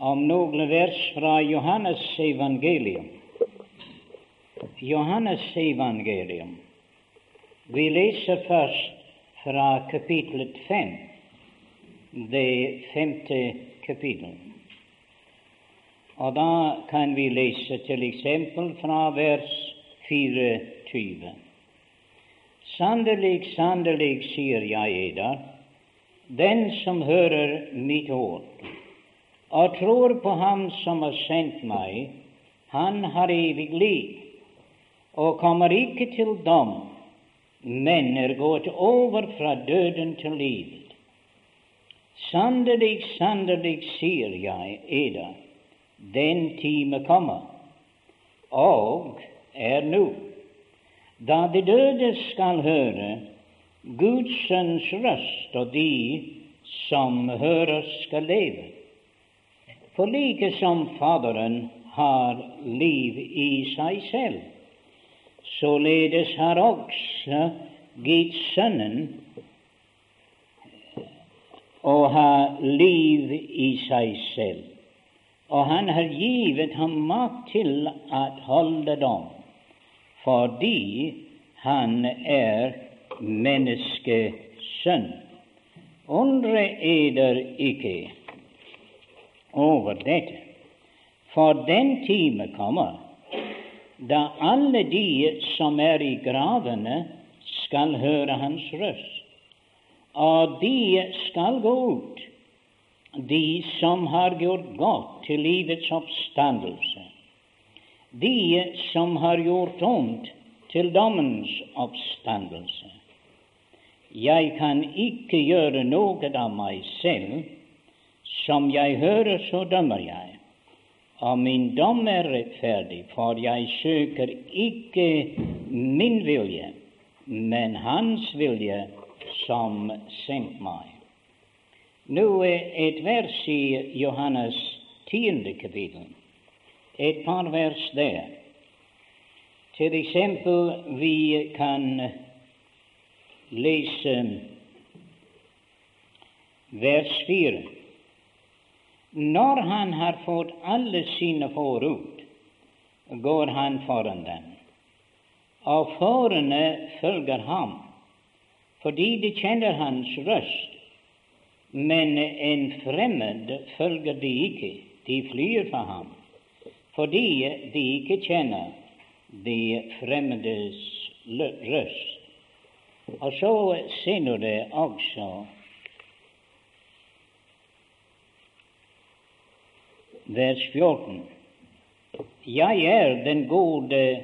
om noen vers fra Johannes evangelium. Johannes evangelium. Vi leser først fra kapitlet fem, det femte kapittelet. Og da kan vi lese til eksempel fra vers 24. Sannelig, sannelig, sier jeg eder, den som hører mitt ord og tror på Ham som har sendt meg, han har evig liv og kommer ikke til dom, men er gått over fra døden til livet. Sannelig, sannelig, sier jeg eder, den time kommer, og er nå, da de døde skal høre Guds sønns røst, og de som hører, skal leve. For like som Faderen har liv i seg selv, således har også gitt Sønnen å ha liv i seg selv. Og han har givet ham makt til å holde dom, fordi han er menneskesønn. Undre eder ikke over dette, for den time kommer da alle de som er i gravene, skal høre hans røst, og de skal gå ut de som har gjort godt til livets oppstandelse, de som har gjort ondt til dommens oppstandelse. Jeg kan ikke gjøre noe av meg selv. Som jeg hører, så dømmer jeg. Og min dom er rettferdig, for jeg søker ikke min vilje, men Hans vilje som sendte meg. Nå et vers i Johannes tiende kapittel, et par vers der. Til eksempel, vi kan lese vers fire. Når han har fått alle sine ut, går han foran dem, og fårene følger ham, fordi de kjenner hans røst. Men en fremmed følger de ikke, de flyr fra ham, fordi de ikke kjenner de fremmedes røst. Og så ser det også vers 14. Jeg er den gode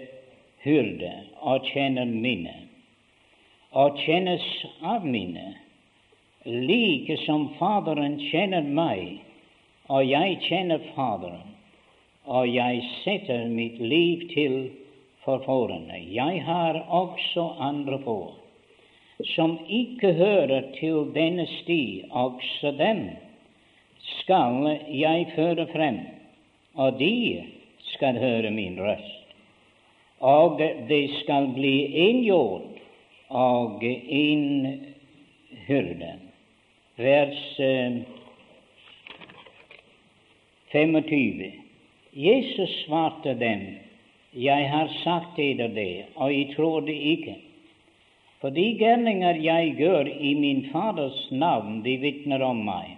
hyrde og kjenner mine, og kjennes av mine, like som Faderen kjenner meg, og jeg kjenner Faderen, og jeg setter mitt liv til for. Jeg har også andre på, som ikke hører til denne sti, også dem skal jeg føre frem, og de skal høre min røst. Og det skal bli jord og en hyrde. Vers 25. Jesus svarte dem, Jeg har sagt dere det, og jeg tror det ikke. For de gjerninger jeg gjør i min Faders navn, de vitner om meg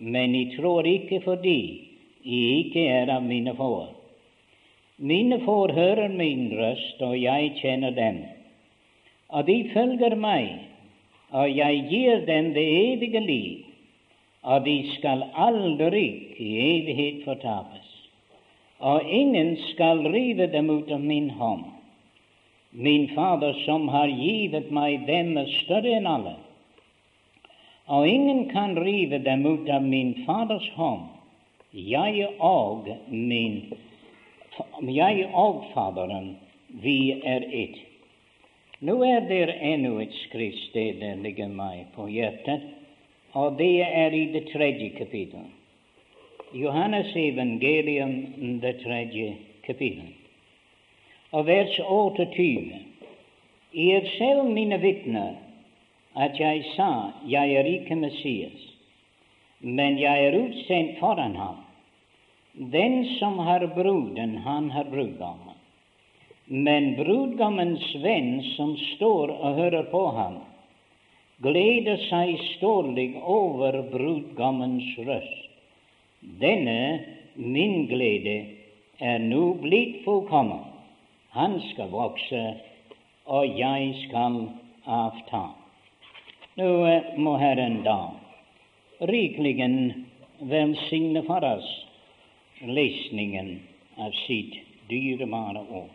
men jeg tror ikke fordi jeg ikke er av mine får. Mine får hører min røst, og jeg kjenner dem. Og de følger meg, og jeg gir dem det evige liv, og de skal aldri i evighet fortapes. Og ingen skal rive dem ut av min hånd. Min Fader som har givet meg dem, er større enn alle og ingen kan rive dem ut av min Faders hånd. Jeg og min jeg og Faderen, vi er ett. Nå er det ennå et skriftsted der ligger meg på hjertet, og det er i det tredje kapittel. Johannes evangelium, det tredje kapittel. Og vers 28. I er selv mine vitner at jeg sa, jeg er ikke Messias, men jeg er utsendt foran ham. Den som har bruden, han har brudgommen. Men brudgommens venn som står og hører på ham, gleder seg stålig over brudgommens røst. Denne min glede er nå blitt fullkommen. Han skal vokse, og jeg skal avta. Nå eh, må Herren da rikelig velsigne for oss lesningen av sitt dyrebare ord.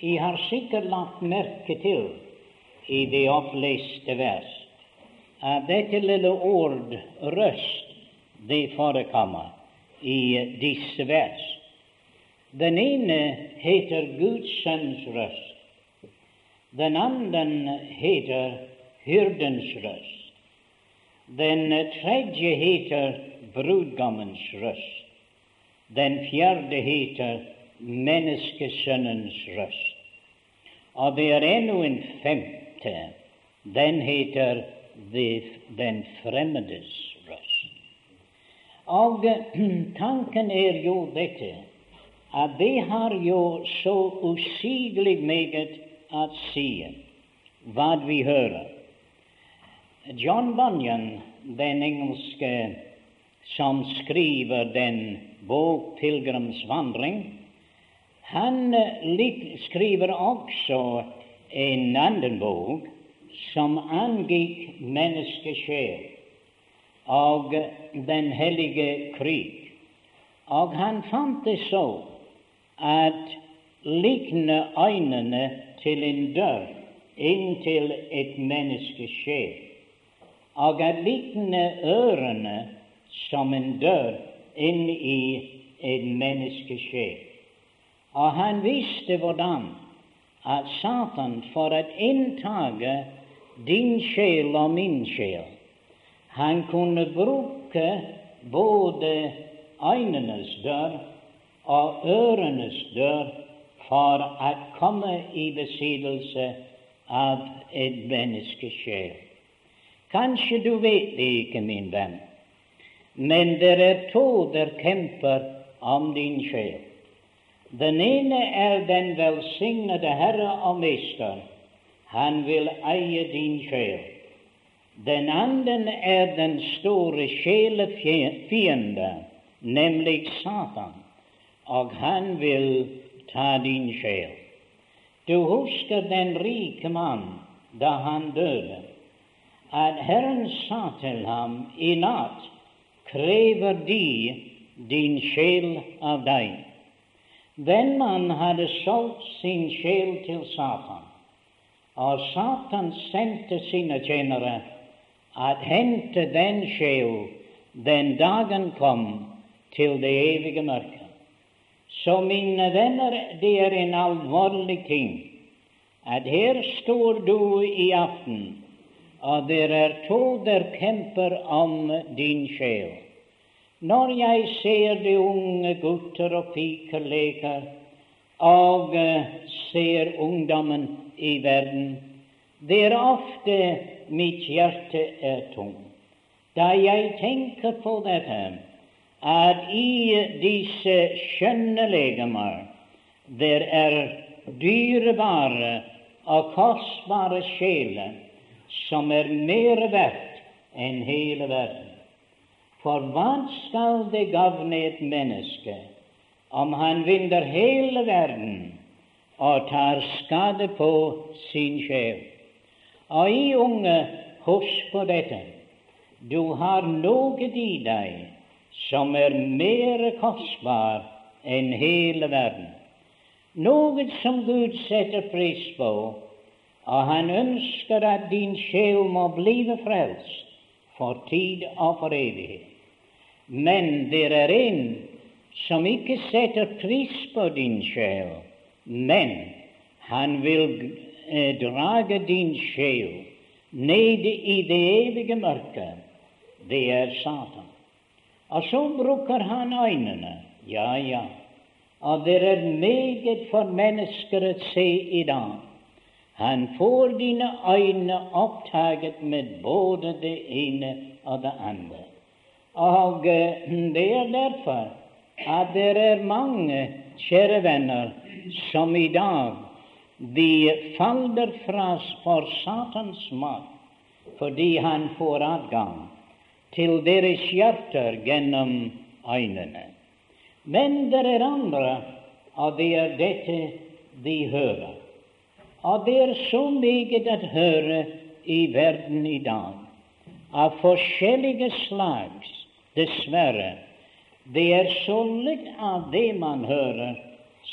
I har sikkert lagt merke til i det oppleste vers at dette lille ord 'røst' det forekommer i disse vers. Den ene heter Guds sønns røst. Den andre heter hyrdens røst. Den tredje heter brudgommens røst. Den fjerde heter menneskesønnens røst. Og det er ennå en femte. Den heter den fremmedes røst. Og tanken er jo dette at det har jo så usigelig meget å si hva vi hører. John Bunyan, den engelske som skriver den bok 'Pilegrimsvandring', han eh, skriver også en annen bok som angikk menneskesjel og den hellige krig. Og han fant det så at likne øynene til en dør inntil et menneskes sjel, og at likne ørene som en dør inn i et menneskes sjel. Og han visste hvordan at Satan for å inntage din sjel og min sjel, han kunne bruke både øynenes dør og ørenes dør for å komme i besittelse av et menneskesjel. Kanskje du vet det ikke, min venn, men det er to der kjemper om din sjel. Den ene er den velsignede Herre og Mester. Han vil eie din sjel. Den andre er den store sjelefiende, nemlig Satan, og han vil ta din sjel. Du husker den rike mann da han døde, at Herren sa til ham i natt, krever de din sjel av deg. Den mann hadde solgt sin sjel til Satan, og Satan sendte sine tjenere at hente den sjel den dagen kom til det evige mørket. Så mine venner, det er en alvorlig ting at her står du i aften, og det er to der kjemper om din sjel. Når jeg ser de unge gutter og piker leke, og ser ungdommen i verden, det er ofte mitt hjerte er tungt. Da jeg tenker på dette, at i disse skjønne legemer der er dyrebare og kostbare sjeler som er mer verdt enn hele verden. For hva skal det gagne et menneske om han vinner hele verden og tar skade på sin sjel? Og i unge, husk på dette. Du har noe i deg som er mer kostbar enn hele verden. Noe som Gud setter pris på, og Han ønsker at din sjel må blive frelst for tid og for evighet. Men det er en som ikke setter pris på din sjel, men han vil eh, drage din sjel ned i det evige mørket. Det er Satan. Og så bruker han øynene. Ja, ja. Og det er meget for mennesker å se i dag. Han får dine øyne opptaget med både det ene og det andre. Og det er derfor at det er mange, kjære venner, som i dag de faller fra for Satans makt fordi han får adgang til deres hjerter gjennom øynene. Men det er andre, og det er dette de hører. Og det er så meget å høre i verden i dag, av forskjellige slags, dessverre. Det er så litt av det man hører,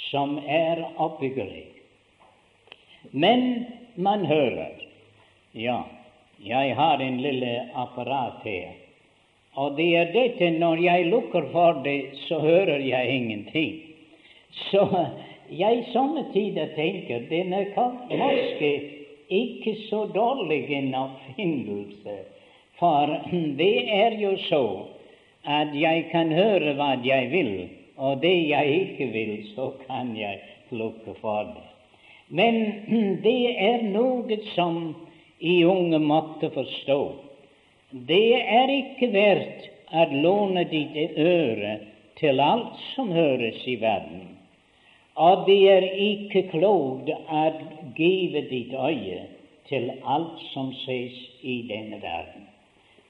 som er oppbyggelig. Men man hører. Ja, jeg har en lille apparat her. Og det er dette når jeg lukker for det, så hører jeg ingenting. Så jeg somme tider tenker den er kanskje ikke så dårlig en oppfinnelse. For det er jo så at jeg kan høre hva jeg vil, og det jeg ikke vil, så kan jeg lukke for det. Men det er noe som i unge måtte forstå. Det er ikke verdt å låne ditt øre til alt som høres i verden, og det er ikke klokt å give ditt øye til alt som ses i denne verden.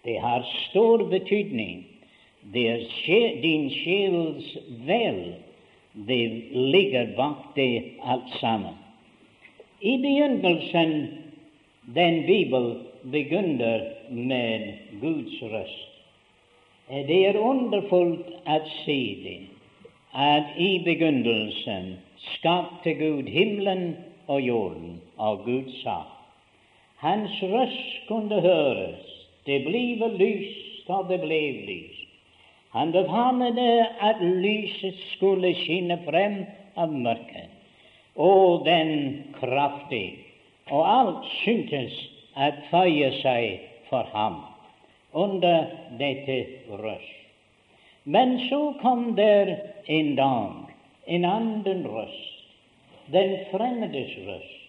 Det har stor betydning. Det er din sjels vel det ligger bak det alt sammen. I begynnelsen den Bibel begynner med Guds røst. Det er underfullt å se det, at i begynnelsen skapte Gud himmelen og jorden, og Gud sa. Hans røst kunne høres, det blive lyst, og det ble lys. Han befalte at lyset skulle skinne frem av mørket, Å, den kraftig og alt syntes å føye seg for ham under dette røst. Men så kom der en dag en annen røst, den fremmedes røst,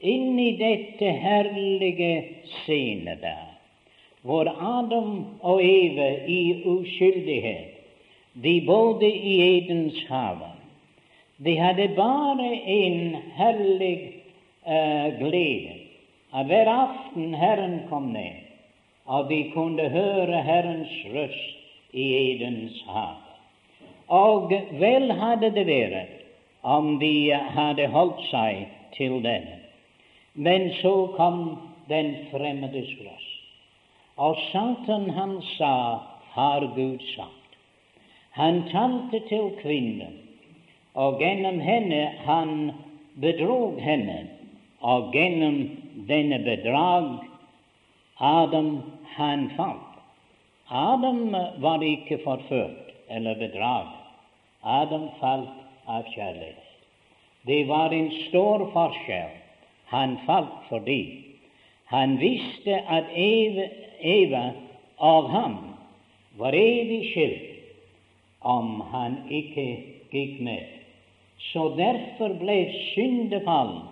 inn i dette herlige scene der, hvor Adam og Eve i uskyldighet, de bodde i Edens hage. De hadde bare en hellig uh, glede at hver aften Herren kom ned, og de kunne høre Herrens røst i Edens hav. Og vel hadde det vært om de hadde holdt seg til denne. Men så kom den fremmedes røst. Og Satan, han sa, har Gud sagt. Han talte til kvinnen, og gjennom henne han bedrog henne og gjennom denne bedrag Adam han falt. Adam var ikke forført eller bedrag. Adam falt av kjærlighet. Det var en stor forskjell. Han falt fordi han visste at Eva, Eva av ham var evig skilt om han ikke gikk med. Så derfor ble syndefallen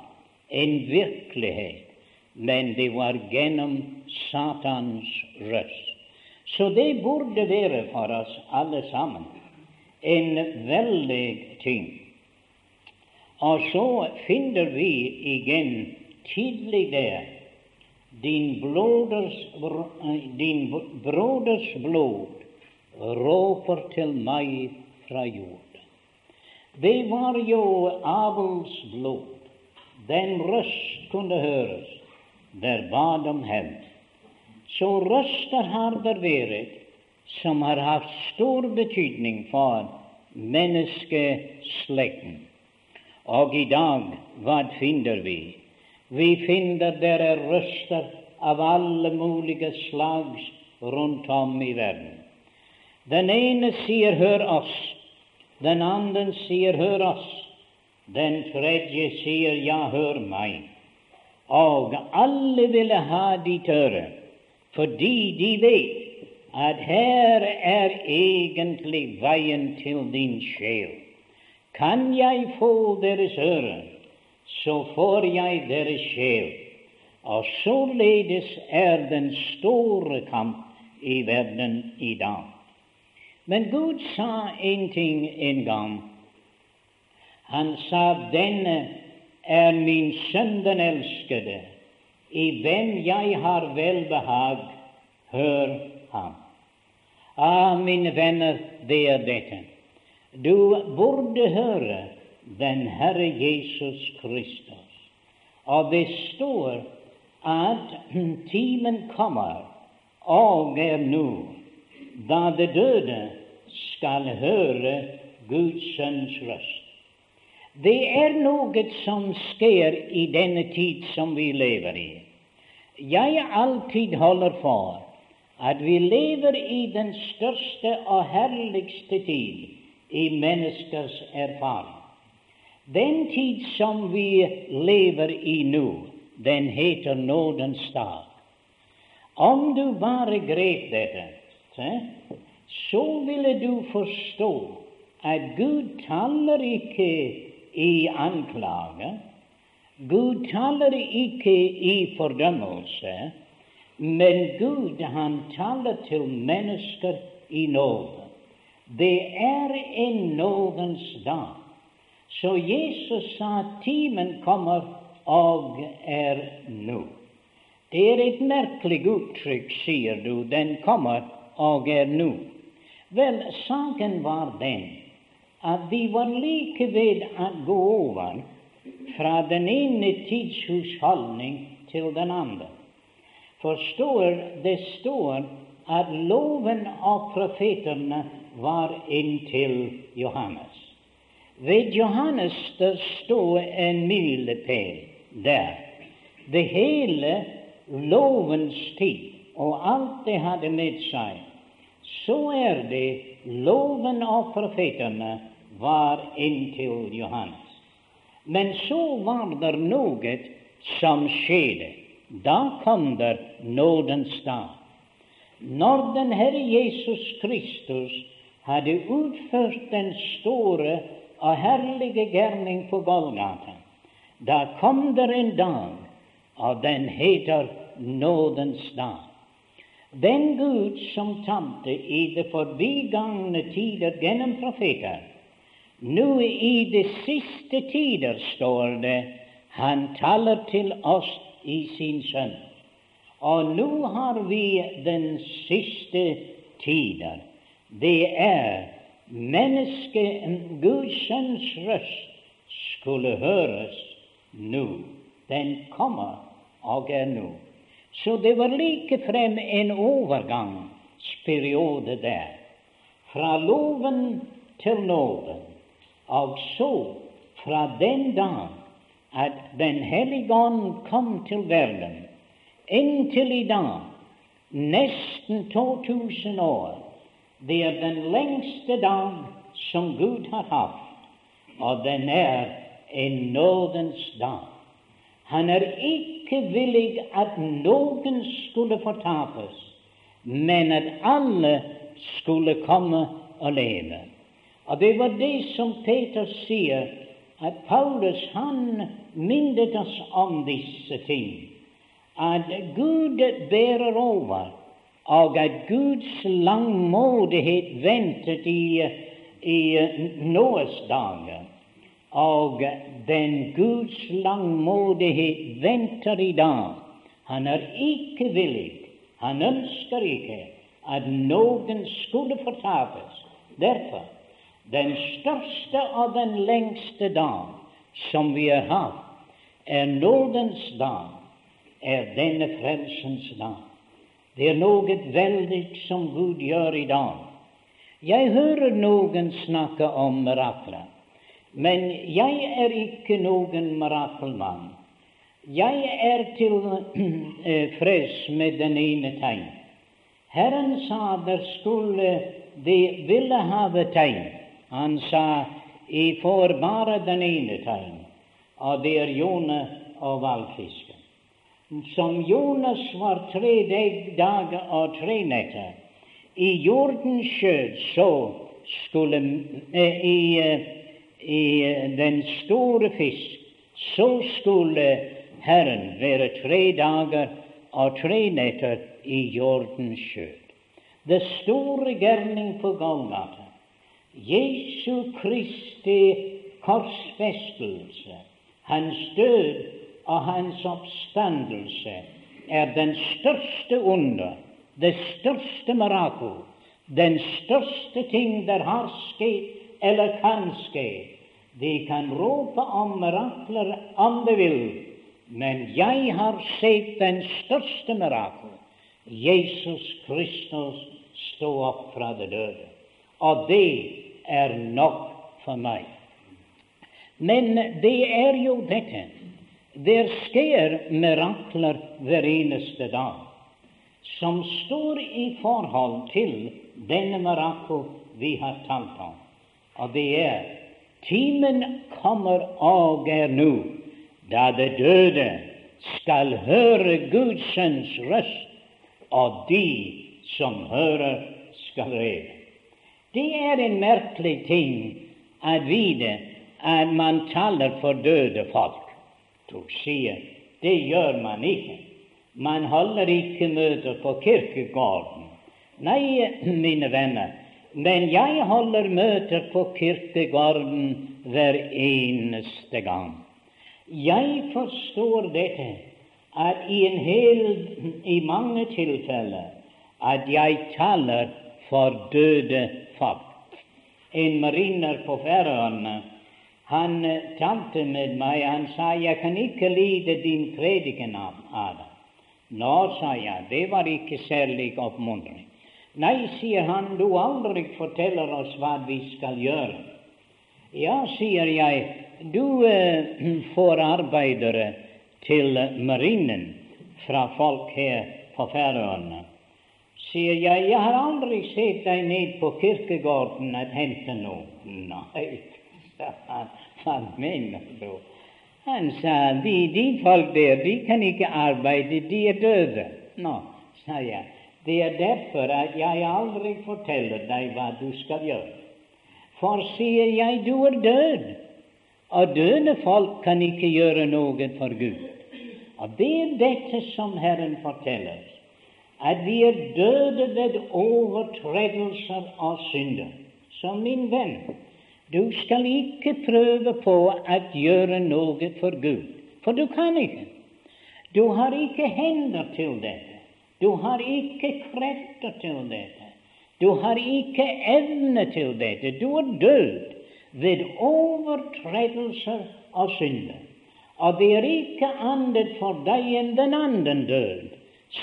en virkelighet, men det var gjennom Satans røst. Så det burde være for oss alle sammen en veldig ting. Og så finner vi igjen tidlig der din, bloders, din broders blod råper til meg fra jord. Det var jo Abels blod den røst kunne høres der bad om hevn. Så røster har det vært som har hatt stor betydning for menneskeslekten. Og i dag, hva finner vi? Vi finner der er røster av alle mulige slag rundt om i verden. Den ene sier 'hør oss', den andre sier 'hør oss'. Den tredje sier, ja, hør meg. Og alle ville ha ditt øre, fordi de vet at her er egentlig veien til din sjel. Kan jeg få deres øre, så får jeg deres sjel. Og således er den store kamp i verden i dag. Men Gud sa en ting en gang. Han sa, 'Denne er min sønn den elskede, i hvem jeg har velbehag, hør ham.' Ah, mine venner, det er dette. Du burde høre den Herre Jesus Kristus. Og det står at timen kommer, og er nå, da de døde skal høre Guds sønns røst. Det er noe som skjer i denne tid som vi lever i. Jeg alltid holder for at vi lever i den største og herligste tid i menneskers erfaring. Den tid som vi lever i nå, den heter nådens dag. Om du bare grep dette, så ville du forstå at Gud taler ikke i anklage. Gud taler ikke i fordømmelse, men Gud han taler til mennesker i nåde. Det er en nådens dag. Så Jesus sa timen kommer og er nå. Det er et merkelig uttrykk, sier du, den kommer og er nå. Vel, saken var den at vi var like ved å gå over fra den ene tidshusholdning til den andre. Forstår, det står at loven og profetene var inntil Johannes. Ved Johannes der står en milepæl der. Det hele lovens tid og alt det hadde med seg, så er det loven og profetene var inntil Johannes. Men så var det noe som skjedde. Da kom der nådens dag. Når den Herre Jesus Kristus hadde utført den store og herlige gjerning på Golgata, da kom der en dag, og den heter nådens dag. Den Gud som talte i de forbigangne tider gjennom profeter, nå i de siste tider, står det, han taler til oss i sin Sønn. Og nå har vi den siste tider. Det er menneske, Guds sønns røst, skulle høres nå. Den kommer og er nå. Så det var like frem en overgangsperiode der, fra loven til nåden, og så fra den dag at Den hellige ånd kom til verden, inntil i dag, nesten 2000 år, det er den lengste dag som Gud har hatt, og den er en nådens dag. Han er ikke villig at noen skulle fortapes, men at alle skulle komme og leve. Og Det var det som Peter sier, at Paulus han minnet oss om disse ting. At Gud bærer over og at Guds langmodighet ventet i, i Noas dager. Og den Guds langmodighet venter i dag. Han er ikke villig, han ønsker ikke at noen skulle fortapes. Derfor, den største og den lengste dag som vi har hatt, er nådens dag, er denne frelsens dag. Det er noe veldig som Gud gjør i dag. Jeg hører noen snakke om mirakler, men jeg er ikke noen mirakelmann. Jeg er tilfreds eh, med den ene tegn. Herren sa der skulle de ville ha tegn. Han sa jeg får bare den ene tegn, og det er Jone og hvalfisken som Jonas var tre dager og tre netter i jordens skjød, så skulle eh, i, eh, i eh, den store fisk, så skulle Herren være tre dager og tre netter i jordens skjød. det store gjerning på Golgata, Jesu Kristi korsfestelse, hans død og hans oppstandelse, er den største under, det største mirakel, den største ting der har skjedd eller kan skje. De kan rope om mirakler om de vil, men jeg har sett den største mirakel. Jesus Kristus stå opp fra det døde. Og det er nok for meg. Men det er jo dette. Det skjer mirakler hver eneste dag som står i forhold til denne mirakel vi har talt om. Og det er timen kommer og er nå, da de døde skal høre Guds røst, og de som hører, skal leve. Det er en merkelig ting å vite at man taler for døde folk. Du sier det gjør man ikke. Man holder ikke møter på kirkegården. Nei, mine venner, men jeg holder møter på kirkegården hver eneste gang. Jeg forstår dette, at i, en hel, i mange tilfeller at jeg taler for døde folk. En mariner på Færøyene han talte med meg. Han sa jeg kan ikke lide din prediken det. Nå, sa jeg, det var ikke særlig oppmuntrende. Nei, sier han, du aldri forteller oss hva vi skal gjøre. Ja, sier jeg, du eh, får arbeidere til marinen fra folk her på Færøyene sier jeg, jeg har aldri sett deg ned på kirkegården og hente noe. Nei, sa han, du? Han sa, de, de folk der, de kan ikke arbeide, de er døde. Nå, sa jeg, det er derfor at jeg aldri forteller deg hva du skal gjøre. For, sier jeg, du er død, og døde folk kan ikke gjøre noe for Gud. Og det er dette som Herren forteller at vi er døde ved overtredelser av synder. Så min venn, du skal ikke prøve på å gjøre noe for Gud, for du kan ikke. Du har ikke hender til dette. Du har ikke krefter til dette. Du har ikke evne til dette. Du er død ved overtredelser av synder. Og det er ikke annet for deg enn den andre død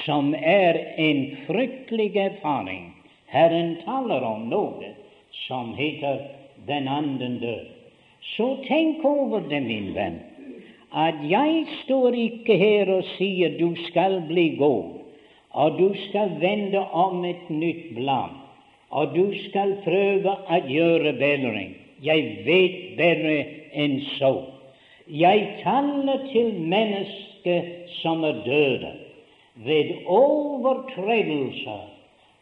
som er en fryktelig erfaring. Herren taler om noe som heter den anden død. Så tenk over det, min venn, at jeg står ikke her og sier du skal bli god, og du skal vende om et nytt blad, og du skal prøve å gjøre bedring. Jeg vet bedre enn så. Jeg taler til mennesker som er døde ved overtredelser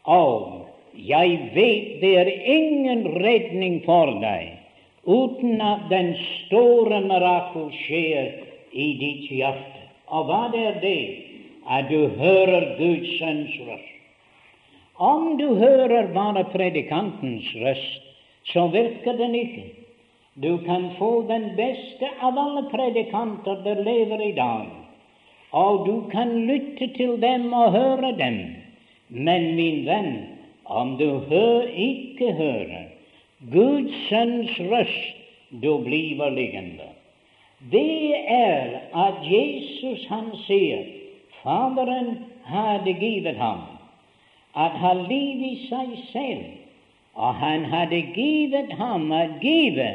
av Jeg vet det er ingen redning for deg uten at den store mirakel skjer i ditt hjerte. Og hva er det? At du hører Guds sønns røst. Om du hører bare predikantens røst, så virker den ikke. Du kan få den beste av alle predikanter der lever i dag og du kan lytte til dem og høre dem. Men min venn, om du hør, ikke hører Guds sønns røst, du blir liggende. Det er at Jesus han sier Faderen hadde givet ham at ha liv i seg selv, og han hadde givet ham å give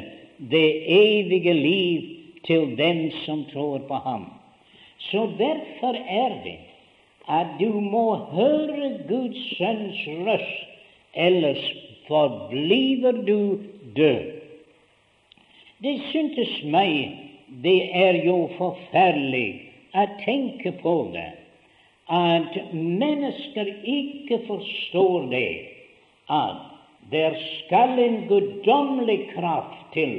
det evige liv til dem som tror på ham. Så derfor er det at du må høre Guds sønns røst, ellers forbliver du død. Det syntes meg det er jo forferdelig å tenke på det, at mennesker ikke forstår det, at der skal en guddommelig kraft til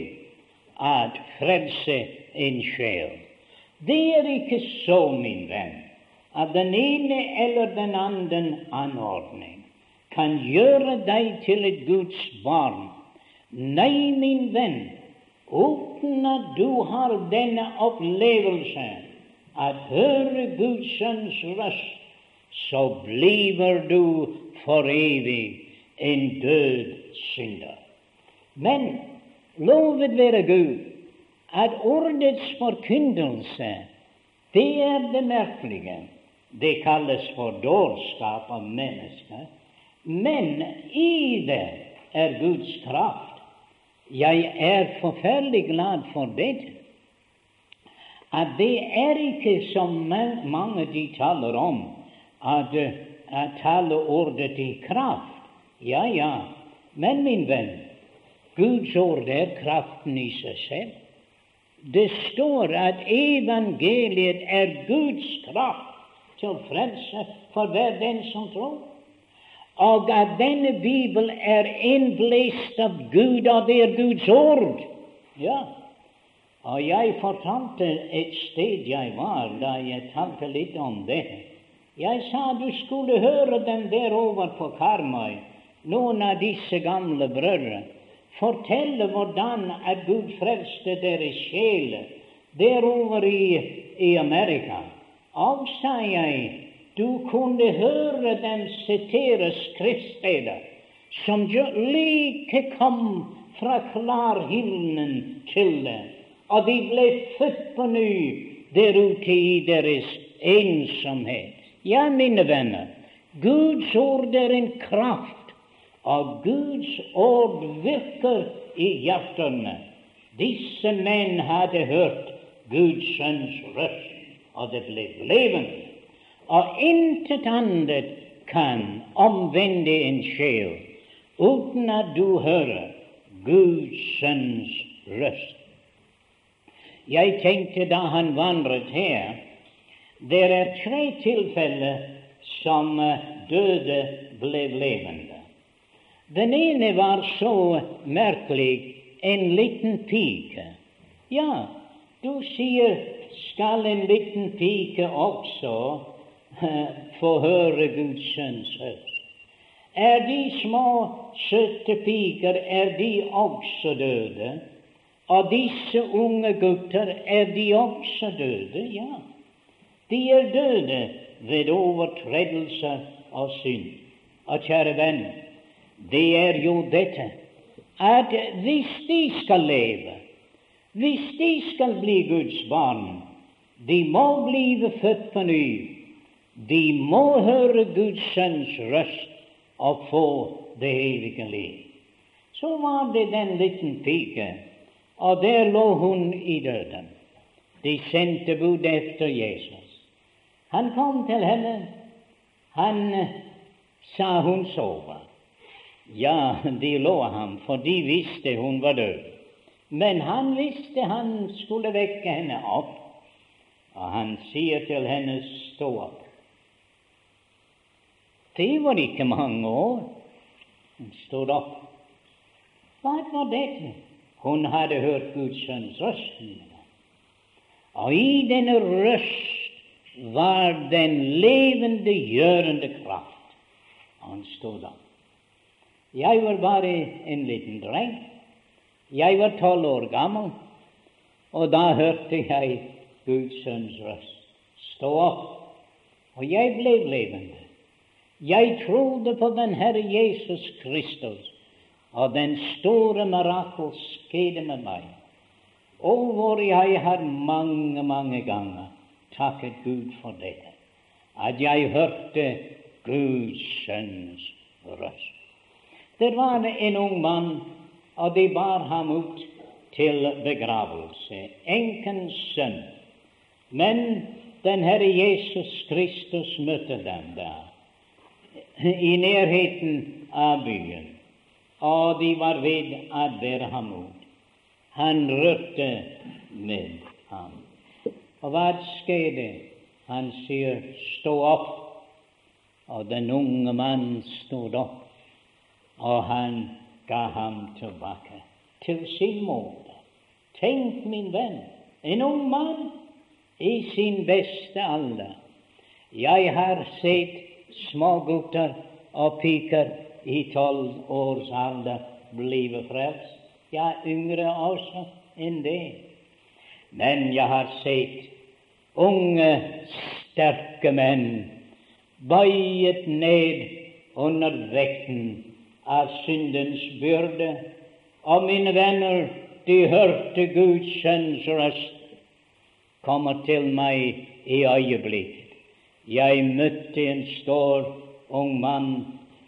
at frelse en sjel. Det er ikke så, min venn, at den ene eller den andre anordning kan gjøre deg til et Guds barn. Nei, min venn, uten at du har denne opplevelse at høre Guds sønns røst, så blir du for evig en død synder. Men lovet være Gud at ordets forkynnelse, det er det merkelige. Det kalles for dårskap av mennesker. Men i det er Guds kraft. Jeg er forferdelig glad for det, At det er ikke som mange de taler om, at, at tale ordet i kraft. Ja, ja, men min venn, Guds ord er kraften i seg selv. Det står at evangeliet er Guds kraft til frelse for hver den som tror og at denne Bibel er innblest av Gud, og det er Guds ord. Ja, og jeg fortalte et sted jeg var, da jeg talte litt om det. Jeg sa du skulle høre dem der over på Karmøy, noen av disse gamle brødre, fortelle hvordan at Gud frelste deres sjeler derover i, i Amerika. Og, sa jeg, du kunne høre dem sitere skriftsteder som like kom fra klarhimmelen til dem, og de ble født på ny der ute i deres ensomhet. Ja, mine venner, Guds ord er en kraft, og Guds ord virker i hjertene. Disse menn hadde hørt Guds sønns røst, og det ble levende og intet annet kan omvende en sjel uten at du hører Guds sønns røst. Jeg tenkte da han vandret her Det er tre tilfeller som eh, døde ble levende. Den ene var så merkelig en liten pike. Ja, du sier skal en liten pike også få høre Guds sønns høst? Er de små, søte piker, er de også døde? Og disse unge gutter, er de også døde? Ja, de er døde ved overtredelse og synd. Og kjære venn, det er jo dette at hvis de skal leve, hvis de skal bli Guds barn, de må bli født på ny de må høre Guds sønns røst og få det evige liv. Så var det den liten pike, og der lå hun i døden. De sendte bud efter Jesus. Han kom til henne. Han sa hun sover. Ja, de lå ham, for de visste hun var død. Men han visste han skulle vekke henne opp, og han sier til henne, stå opp. Det var ikke mange år. Hun stod opp. Hva var dette? Hun hadde hørt Guds sønns røst. Og i denne røst var den levende, gjørende kraft. Og han stod opp. Jeg var bare en liten dreng. Jeg var tolv år gammel, og da hørte jeg Guds sønns røst. Stå opp. Og jeg ble levende. Jeg trodde på den Herre Jesus Kristus, og den store mirakel skjedde med meg. Og hvor jeg har mange, mange ganger takket Gud for dette, at jeg hørte Guds sønns røst. Det var en ung mann, og de bar ham ut til begravelse, enkens sønn. Men den Herre Jesus Kristus møtte dem der i nærheten av byen, og de var ved å bære ham ut. Han rørte med ham. Og hva skjedde? Han sier, 'Stå opp'. Og den unge mannen stod opp, og han ga ham tilbake til sin mor. Tenk, min venn, en ung mann i sin beste alder. Jeg har sett smågutter og piker i tolv års alder blive frelst. Ja, yngre også enn det. Men jeg har sett unge, sterke menn bøyet ned under vekten av syndens byrde. Og mine venner, de hørte Guds sønns røst komme til meg i øyeblikket. Jeg møtte en stor ung mann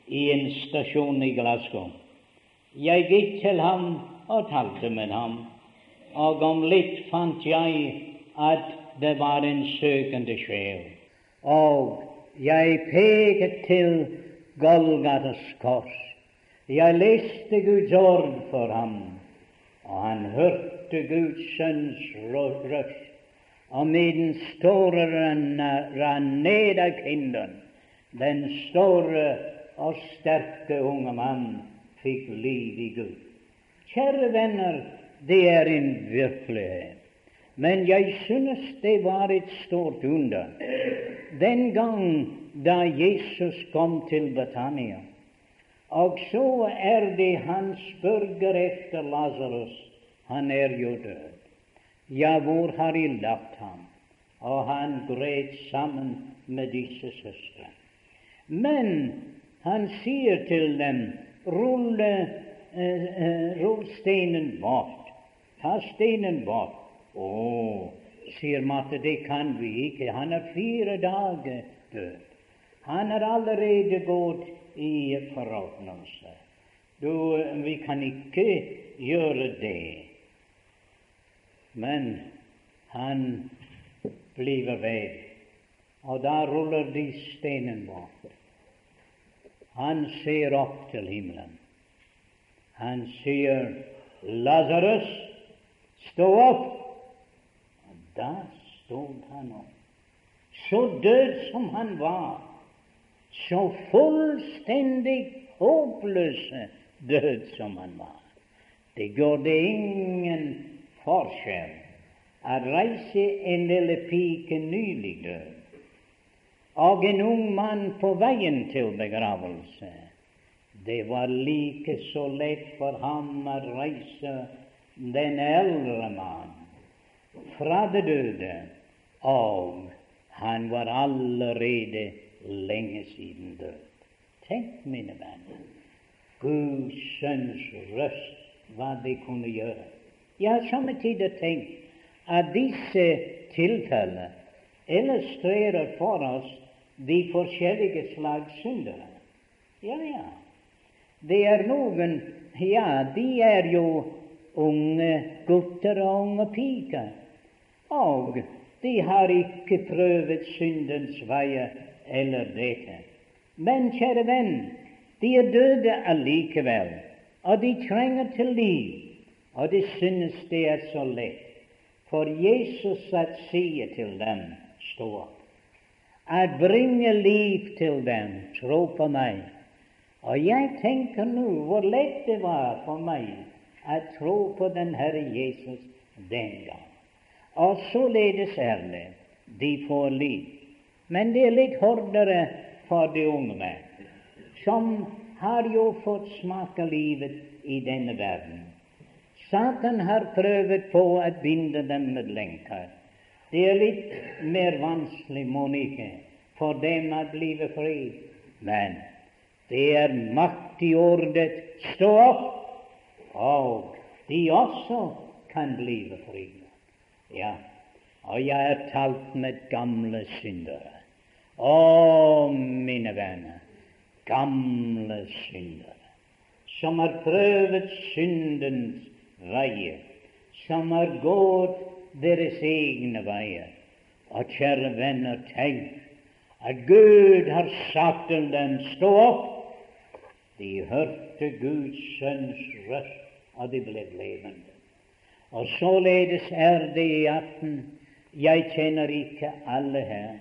i en stasjon i Glasgow. Jeg gikk til ham og talte med ham, og om litt fant jeg at det var en søkende sjel. Og jeg pekte til Golgatas kors. Jeg leste Guds ord for ham, og han hørte Guds sønns røst. Og med store rann ned av kinden, den store og sterke unge mann fikk liv i Gud. Kjære venner, det er en virkelighet. Men jeg synes det var et stort under den gang da Jesus kom til Betania. Og så er det han spørger efter Lasarus. Han er jo død. Ja, hvor har de lagt ham? Og han gret sammen med disse søstre. Men han sier til dem, rull, eh, eh, rull stenen bort. Ta stenen bort. Å, sier Marte, det kan vi ikke. Han er fire dager død. Han er allerede gått i forråtnelse. Vi kan ikke gjøre det. Men han blir ved, og da ruller de steinen bort. Han ser opp til himmelen. Han sier, 'Lasarus, stå opp!' Da stod han opp. Så død som han var, så fullstendig håpløse død som han var. Det gjorde ingen forskjell å reise en lille pike nylig død og en ung mann på veien til begravelse. Det var like så lett for ham å reise den eldre mann fra det døde, og han var allerede lenge siden død. Tenk, mine venner, Guds sønns røst, hva det kunne gjøre. Jeg har samtidig tenkt at disse tilfellene illustrerer for oss de forskjellige slags syndere. Ja, ja. Det er noen Ja, de er jo unge gutter og unge piker og de har ikke prøvd syndens veier eller dette. Men, kjære venn, de er døde allikevel, og de trenger til liv. Og de synes det er så lett, for Jesus at sier til dem, stå opp. At bringe liv til dem, tro på meg. Og jeg tenker nå hvor lett det var for meg å tro på den Herre Jesus den gang. Og således er det. De får liv. Men det er litt hardere for de unge som har jo fått smake livet i denne verden. Satan har prøvd på å binde dem med lenker. Det er litt mer vanskelig, Monike, for dem å bli fri. Men det er makt i ordet 'stå opp', og de også kan bli fri. Ja, og jeg har talt med gamle syndere. Å, mine venner, gamle syndere, som har prøvd syndens veier, som har gått deres egne veier. Og kjære venner, tenk at Gud har sagt til dem, stå opp. De hørte Guds sønns røst, og de ble levende. Og således er det i aften. Jeg kjenner ikke alle her,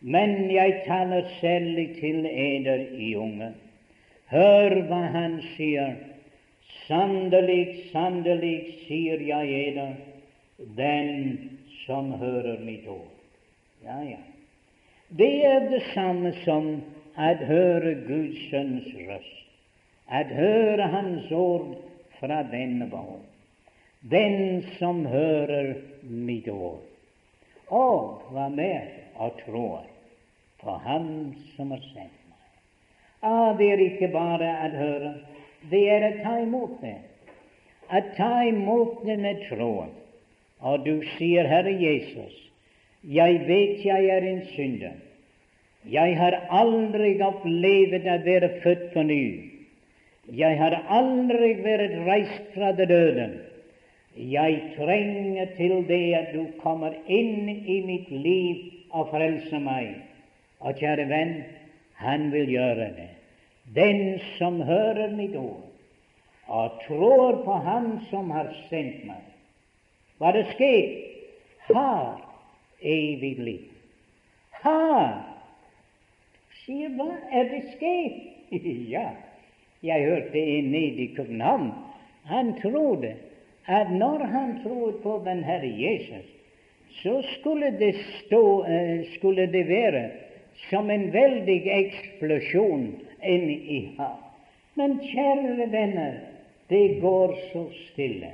men jeg taler særlig til eder i unge. Hør hva han sier. Sannelig, sannelig, sier jeg eder, den som hører mitt ord. Ja, ja. Det er det samme som å høre Guds sønns røst. at høre Hans ord fra denne bok. Den som hører mitt ord, og hva med og tror på Han som har sendt meg. Ah, det er ikke bare å høre, det er å ta imot det. Å ta imot det med troen. Og du sier, Herre Jesus, jeg vet jeg er en synder. Jeg har aldri opplevd å være født på ny. Jeg har aldri vært reist fra det døde. Jeg trenger til det at du kommer inn i mitt liv og frelser meg. Og kjære venn, han vil gjøre det. Den som hører mitt ord og tror på Han som har sendt meg, hva det skjer, har evig liv. Har Sier hva er det skjer? ja, jeg hørte en nede i København. Han trodde at når han trodde på den Herre Jesus, så skulle det, stå, uh, skulle det være som en veldig eksplosjon inne i ham. Men kjære venner, det går så stille.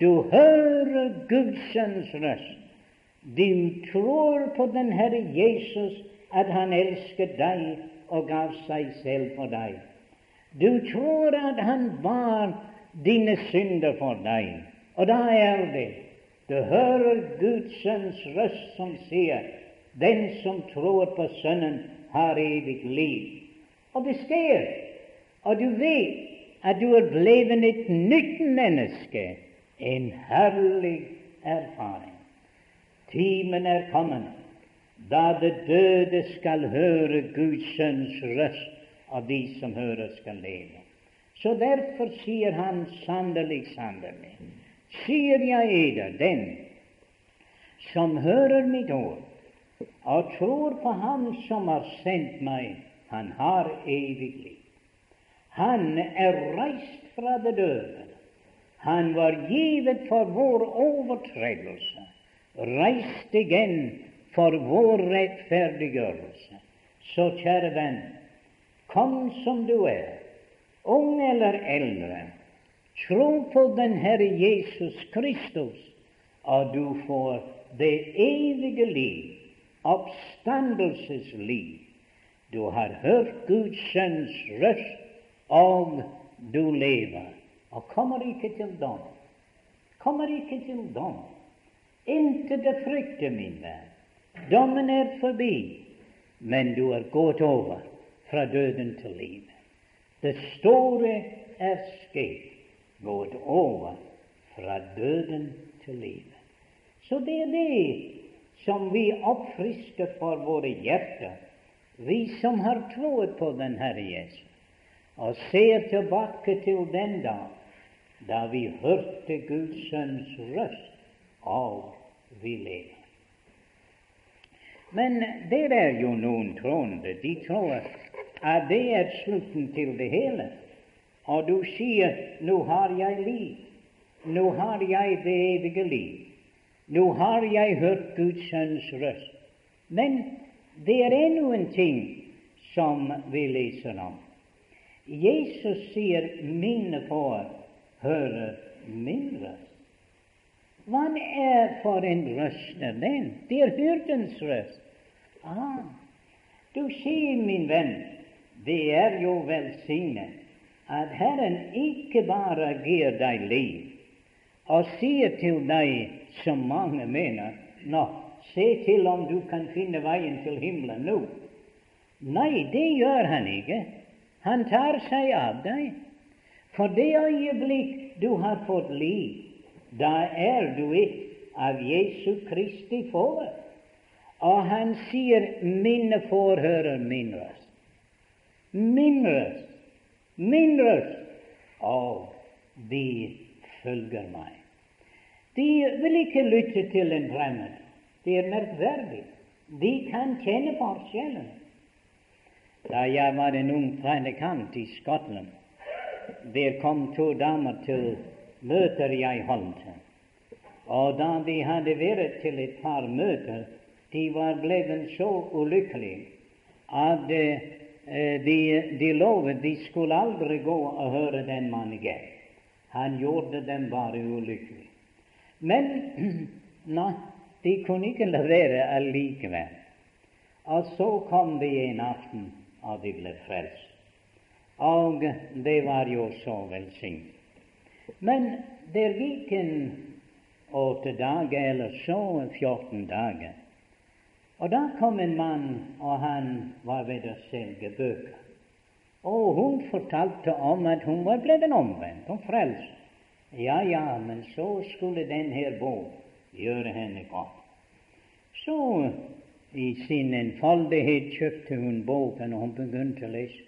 Du hører Gudsens røst. Du tror på den Herre Jesus, at han elsket deg og gav seg selv for deg. Du tror at han var dine synder for deg, og da er det du hører Guds sønns røst som sier den som tror på Sønnen, har evig liv. Og det skjer, og du vet at du er blitt et nytt menneske. En herlig erfaring. Timen er kommet da det døde skal høre Guds sønns røst, og de som hører, skal leve. Så derfor sier han sannelig, sannelig, sier jeg eder, den som hører mitt ord og tror på Ham som har sendt meg, han har evig liv. Han er reist fra det døde. Han var givet for vår overtredelse, reist igjen for vår rettferdiggjørelse. Så, kjære venn, kom som du er, ung eller eldre, tro på den Herre Jesus Kristus, og du får det evige liv, oppstandelsesliv. Du har hørt Guds sønns røst, og du lever, og kommer ikke til dom. Kommer ikke til dom. Intet å frykte, min venn. Dommen er forbi, men du er gått over fra døden til livet. Det store er skjedd, gått over fra døden til livet. Så det er det som vi oppfrisker for våre hjerter, vi som har troet på den Herre Jesus, og ser tilbake til den dag da vi hørte Guds Sønns røst, og vi lever. Men det er jo noen troende. De tror at det er slutten til det hele. Og du sier 'Nå har jeg liv. Nå har jeg det evige liv. Nå har jeg hørt Guds sønns røst.' Men det er ennå en ting som vi leser om. Jesus sier 'mine får høre min røst'. Hva er for en røst er den? Det er hyrdens røst. Ah, du sier, min venn, det er jo velsignet at Herren ikke bare gir deg liv og sier til deg, som mange mener, nå, se til om du kan finne veien til himmelen nå. Nei, det gjør han ikke. Han tar seg av deg. For det øyeblikk du har fått liv, da er du et av Jesu Kristi får. Og han sier 'mine får høre min røst'. Min røst, min av de følger meg. De vil ikke lytte til en fremmed. Det er merkverdig. De kan kjenne forskjellen. Da jeg var en ung predikant i Skottland, der kom to damer til møter jeg holdt. Og da de hadde vært til et par møter, de var blitt så ulykkelige at Eh, de, de lovet de skulle aldri gå og høre den mannen igjen. Han gjorde dem bare ulykkelige. Men nei, de kunne ikke la være allikevel. Og så kom de en aften, og de ble frelst. Og det var jo så velsignet. Men der gikk en åtte dager, eller så 14 dager. Og da kom en mann, og han var ved å selge bøker. Og hun fortalte om at hun var blitt omvendt, hun frelst. Ja, ja, men så skulle denne bok gjøre henne godt. Så i sin enfoldighet kjøpte hun boken, og hun begynte å lese.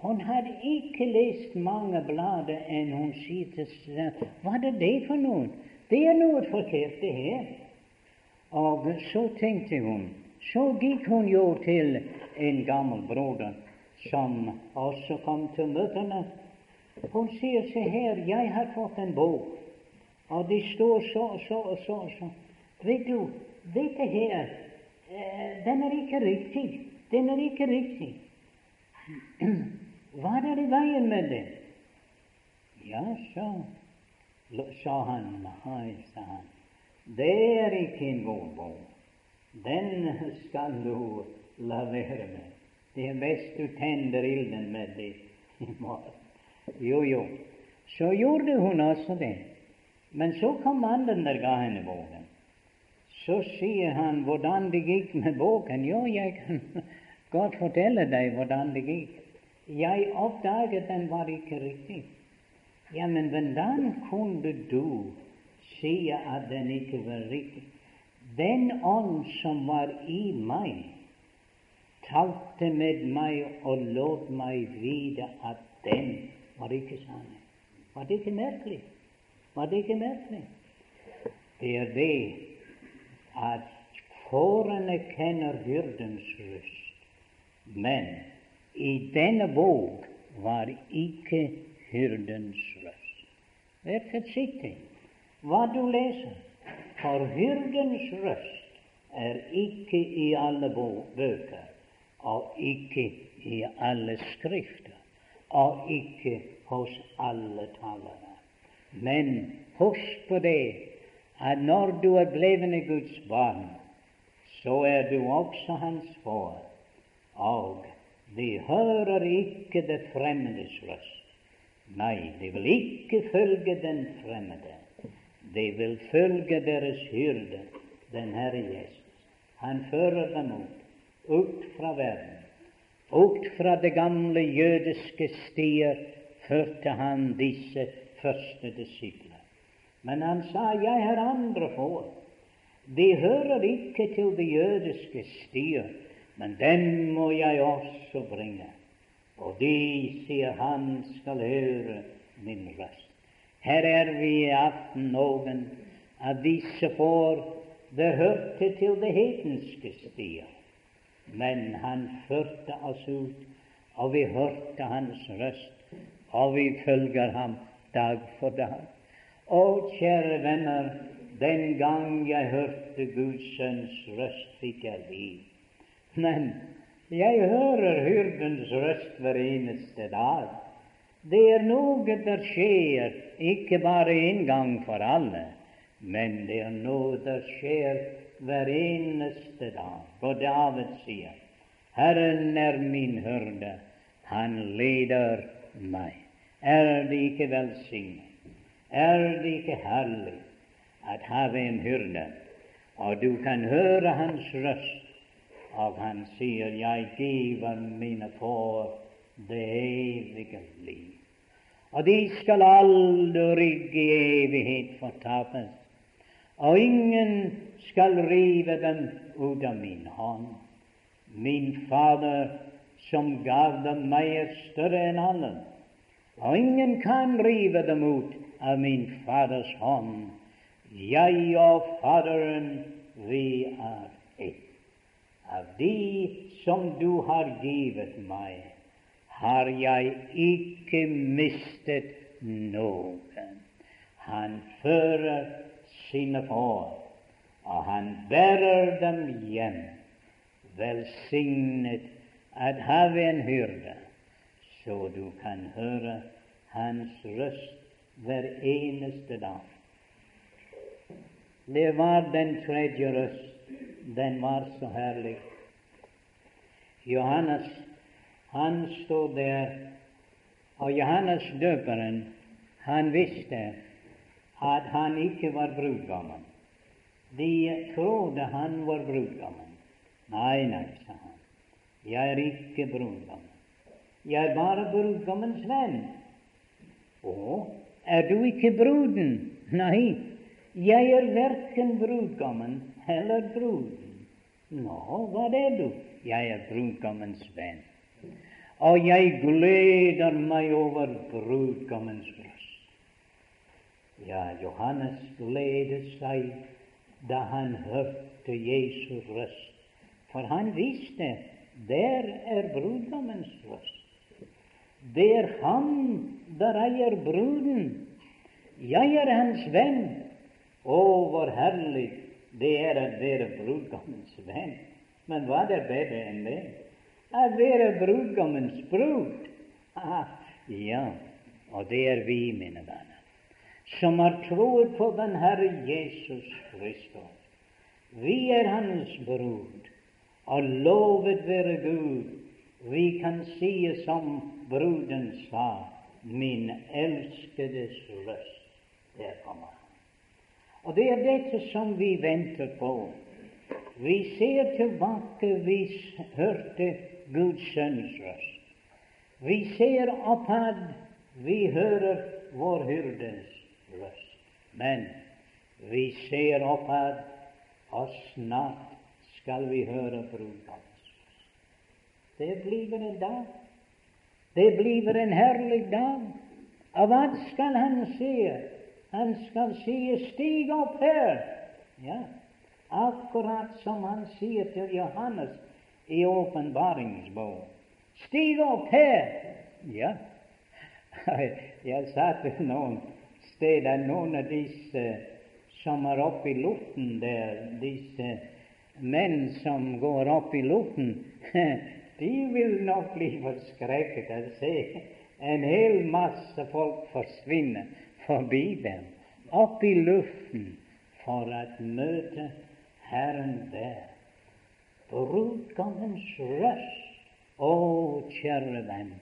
Hun hadde ikke lest mange blader enn hun sier til seg Hva er det for noe? Det er noe forkert, det her. Og så tenkte hun Så gikk hun jo til en gammel broder som også kom til møtene. Hun sier se her, jeg har fått en bok, og det står så og så og så. så. Vet du, dette her, eh, den er ikke riktig. Den er ikke riktig. Hva er i veien med det? Ja, så, sa han. Hei, sa han. Det er ikke en bok. Den skal du la være med. Det er best du tenner ilden med det i morgen. Jo, jo. Så gjorde hun også det. Men så kom mannen der ga henne boken. Så sier han hvordan det gikk med boken. Jo, jeg kan godt fortelle deg hvordan det gikk. Jeg oppdaget den var ikke riktig. Ja, men hvordan kunne du sier at den ikke var riktig. Den ånd som var i meg, talte med meg og lot meg vite at den var ikke sann. Var det ikke merkelig? Var det ikke merkelig? Det er det at fårene kjenner hyrdens røst, men i denne våg var ikke hyrdens røst. Vær forsiktig hva du leser. For hyrdens røst er ikke i alle bøker, og ikke i alle skrifter, og ikke hos alle talere. Men husk på det at når du er blevet Guds barn, så er du også hans far. og de hører ikke det fremmedes røst. Nei, de vil ikke følge den fremmede. De vil følge deres hyrde, den Herre Jesus. Han fører dem ut, ut fra verden. Ut fra det gamle jødiske stier førte han disse første disipler. Men han sa, 'Jeg har andre får'. De hører ikke til det jødiske stier, men dem må jeg også bringe. Og de, sier han, skal høre min røst. Her er vi i aften noen av disse får det hørte til det hedenske stier. Men han førte oss ut, og vi hørte hans røst, og vi følger ham dag for dag. Å, kjære venner, den gang jeg hørte Guds sønns røst, fikk jeg liv. Men jeg hører hyrdens røst hver eneste dag. Det er noe der skjer, ikke bare en gang for alle, men det er noe der skjer hver eneste dag. Og David sier, Herren er min hyrde, han leder meg. Er det ikke velsignet? Er det ikke herlig at have en hyrde, og du kan høre hans røst, og han sier, Jeg giver mine får det evige liv og de skal aldri i evighet fortapes, og ingen skal rive dem ut av min hånd. Min Fader som gav dem meg, er større enn alle, og ingen kan rive dem ut av min Faders hånd. Jeg og Faderen, vi er ett. Av de som du har givet meg, har jeg ikke mistet noen. Han fører sine får, og han bærer dem hjem, velsignet at have en hyrde, så du kan høre hans røst hver eneste dag. Det var den tredje røst. Den var så herlig. Johannes, han stod der, og Johannes døperen, han visste at han ikke var brudgommen. De trodde han var brudgommen. Nei, nei, sa han. Jeg er ikke brudgommen. Jeg er bare brudgommens venn. Å, er du ikke bruden? Nei, jeg er verken brudgommen eller bruden. Nå, hva er du? Jeg er brudgommens venn. Og jeg gleder meg over brudgommens bryst. Ja, Johannes gledet seg da han hørte Jesu røst, for han visste der er brudgommens røst. Det er han der eier bruden. Jeg er hans venn. Å, hvor herlig det er å være brudgommens venn. Men hva er bedre enn det? Å være brudgommens brud. Ja, og det er vi, mine venner, som har troet på den Herre Jesus Kristus. Vi er Hans brud, og lovet være Gud. Vi kan si som bruden sa, min elskedes røst, der kommer han. Og det er dette som vi venter på. Vi ser tilbake, vi hørte Guds sønns røst. Vi ser oppad, vi hører vår hyrdes røst. Men vi ser oppad, og snart skal vi høre brudgommens røst. Det blir en dag. Det blir en herlig dag. Og hva skal han si? Han skal si 'stig opp her'. Ja, akkurat som han sier til Johannes i åpenbaringsbok. Stig opp her! Ja, jeg sa til noen steder noen av disse som er oppe i luften der, disse menn som går opp i luften, de vil nok bli forskrekket av å se en hel masse folk forsvinne forbi dem, opp i luften, for å møte Herren der. Brudgommens røst. Å, kjære venn,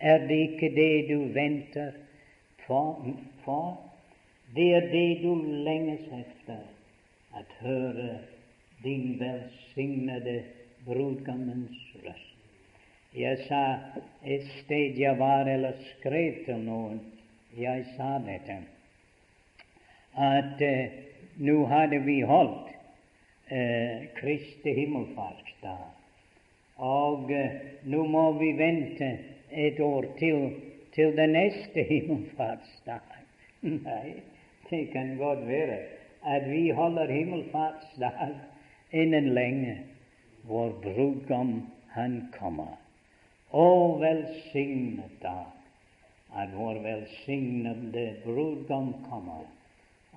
er det ikke det du venter for? Det er det du lenges efter, at høre din velsignede brudgommens røst. Jeg sa et sted jeg var eller skrev til noen, jeg sa dette, at uh, nå hadde vi holdt eh, Kristi himmelfartsdag. Og eh, nå må vi vente et år til til den neste himmelfartsdag. Nei, det kan godt være at vi holder himmelfartsdag innen lenge, vår brudgom han kommer. Å, velsignet dag at vår velsignede brudgom kommer,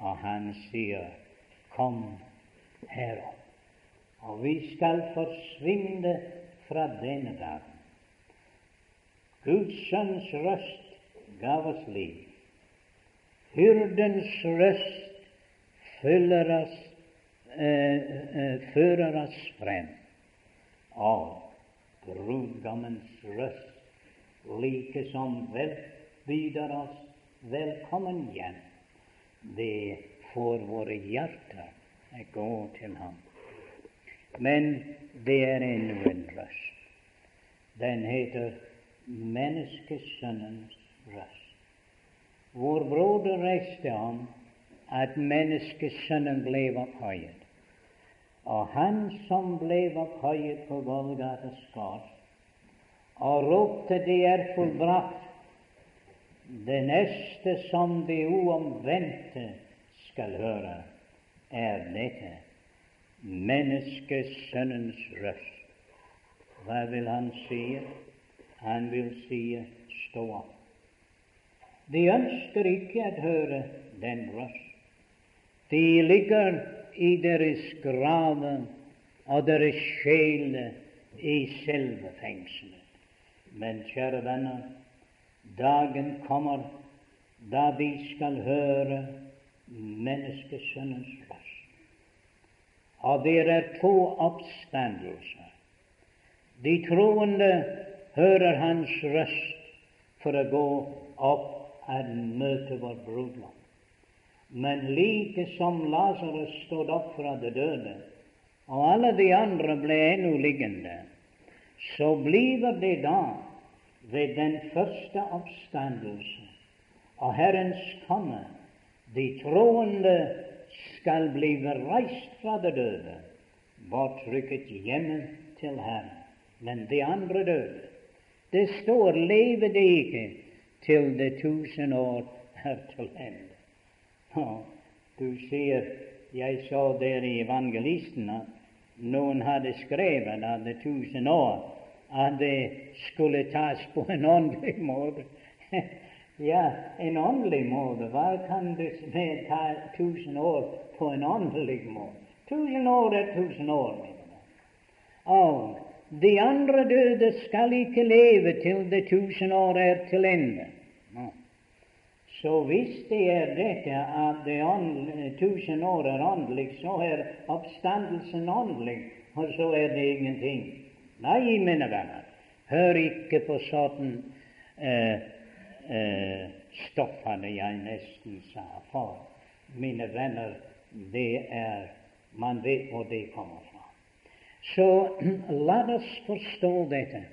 og han sier, Kom herom. Og vi skal forsvinne fra denne dagen. Guds sønns røst gav oss liv. Hyrdens røst følger oss, eh, eh, fører oss frem. Og brudgommens røst like som vel byder oss velkommen hjem. Det får våre hjerter gå til ham. Men det er ennå en røst. Den heter Menneskesønnens røst. Vår broder reiste om at menneskesønnen ble opphøyet. Og han som ble opphøyet på Golgatas kors, og ropte 'Det er fullbrakt', det neste som de uomvendte skal høre, er dette menneskesønnens røst. Hva vil han si? Han vil si stå opp. De ønsker ikke å høre den røst. De ligger i deres graver, og deres sjeler i selve fengselet. Men kjære venner, dagen kommer da vi skal høre menneskesønnens det er to oppstandelser. De troende hører hans røst for å gå opp og møte vår brudgom. Men like som Lasarus stod opp fra de døde, og alle de andre ble ennå liggende, så blir det da ved den første oppstandelse og Herrens komme de troende skal bli reist fra de døde, bortrykket hjemme til ham. Men de andre døde. Det står 'leve de ikke til det tusen år er til ende'. Du sier Jeg så der i Evangelisten at noen hadde skrevet at det tusen år at det skulle tas på en åndelig måte. Ja, en åndelig måte. Hva kan du ta tusen år på en åndelig måte? Tusen år er tusen år. Og de andre døde skal ikke leve til det tusen år er til ende. Så hvis det er dette at det tusen år er åndelig, så er oppstandelsen åndelig, og så er det ingenting. Nei, mine venner, hør ikke på sånn eh, stoffene jeg nesten sa. For, mine venner, det er Man vet hvor det kommer fra. Så la oss forstå dette,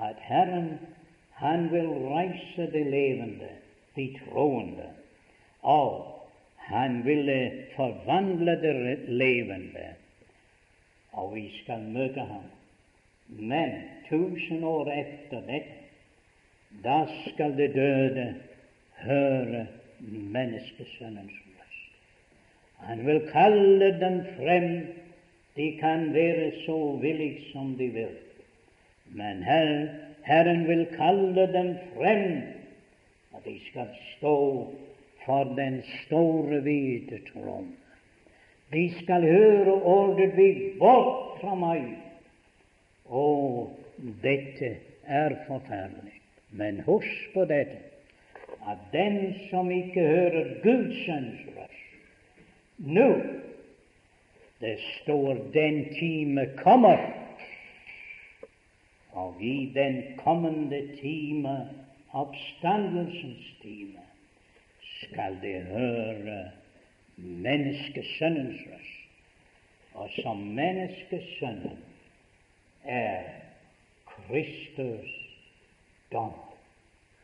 at Herren han vil reise de levende, de troende, og han ville forvandle de levende, og vi skal møte ham. Men tusen år etter dette, da skal det døde høre menneskesønnens røst. Han vil kalle dem frem de kan være så villige som de vil, men her, Herren vil kalle dem frem, og de skal stå for den store, hvite trone. De skal høre ordet vi bort fra meg. Å, dette er forferdelig. Men husk på dette, at den som ikke hører Guds sønns røst nå det står 'den time kommer', og i den kommende time, oppstandelsens time, skal de høre menneskesønnens røst. Og som menneskesønnen er Kristus dom.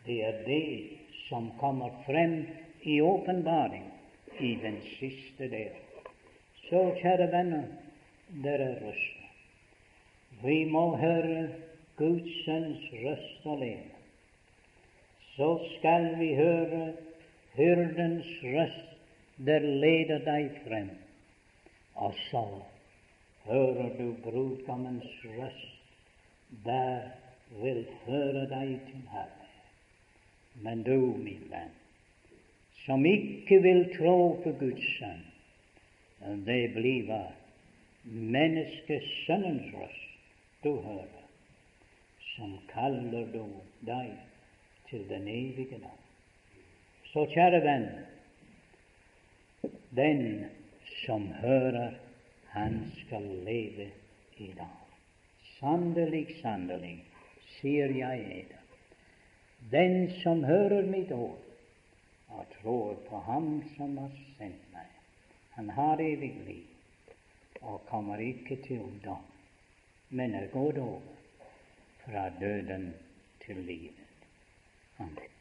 Det er det som kommer frem i åpenbaring i den siste del. Så, kjære venner, dere røster. Vi må høre Guds sønns røst alene. Så skal vi høre hyrdens røst, der leder deg frem. Og så hører du brudgommens røst, der vil føre deg til Herren. Men du, min venn, som ikke vil tro på Guds sønn, det blir menneskesønnens røst du hører, som kaller du deg til den evige dag. Så, kjære venn, den som hører, han skal leve i dag. Sannelig, sannelig, sier jeg eder. Den som hører mitt ord og tror på Ham som har sendt meg, han har evig liv og kommer ikke til dom, men er gått over fra døden til livet. Amen.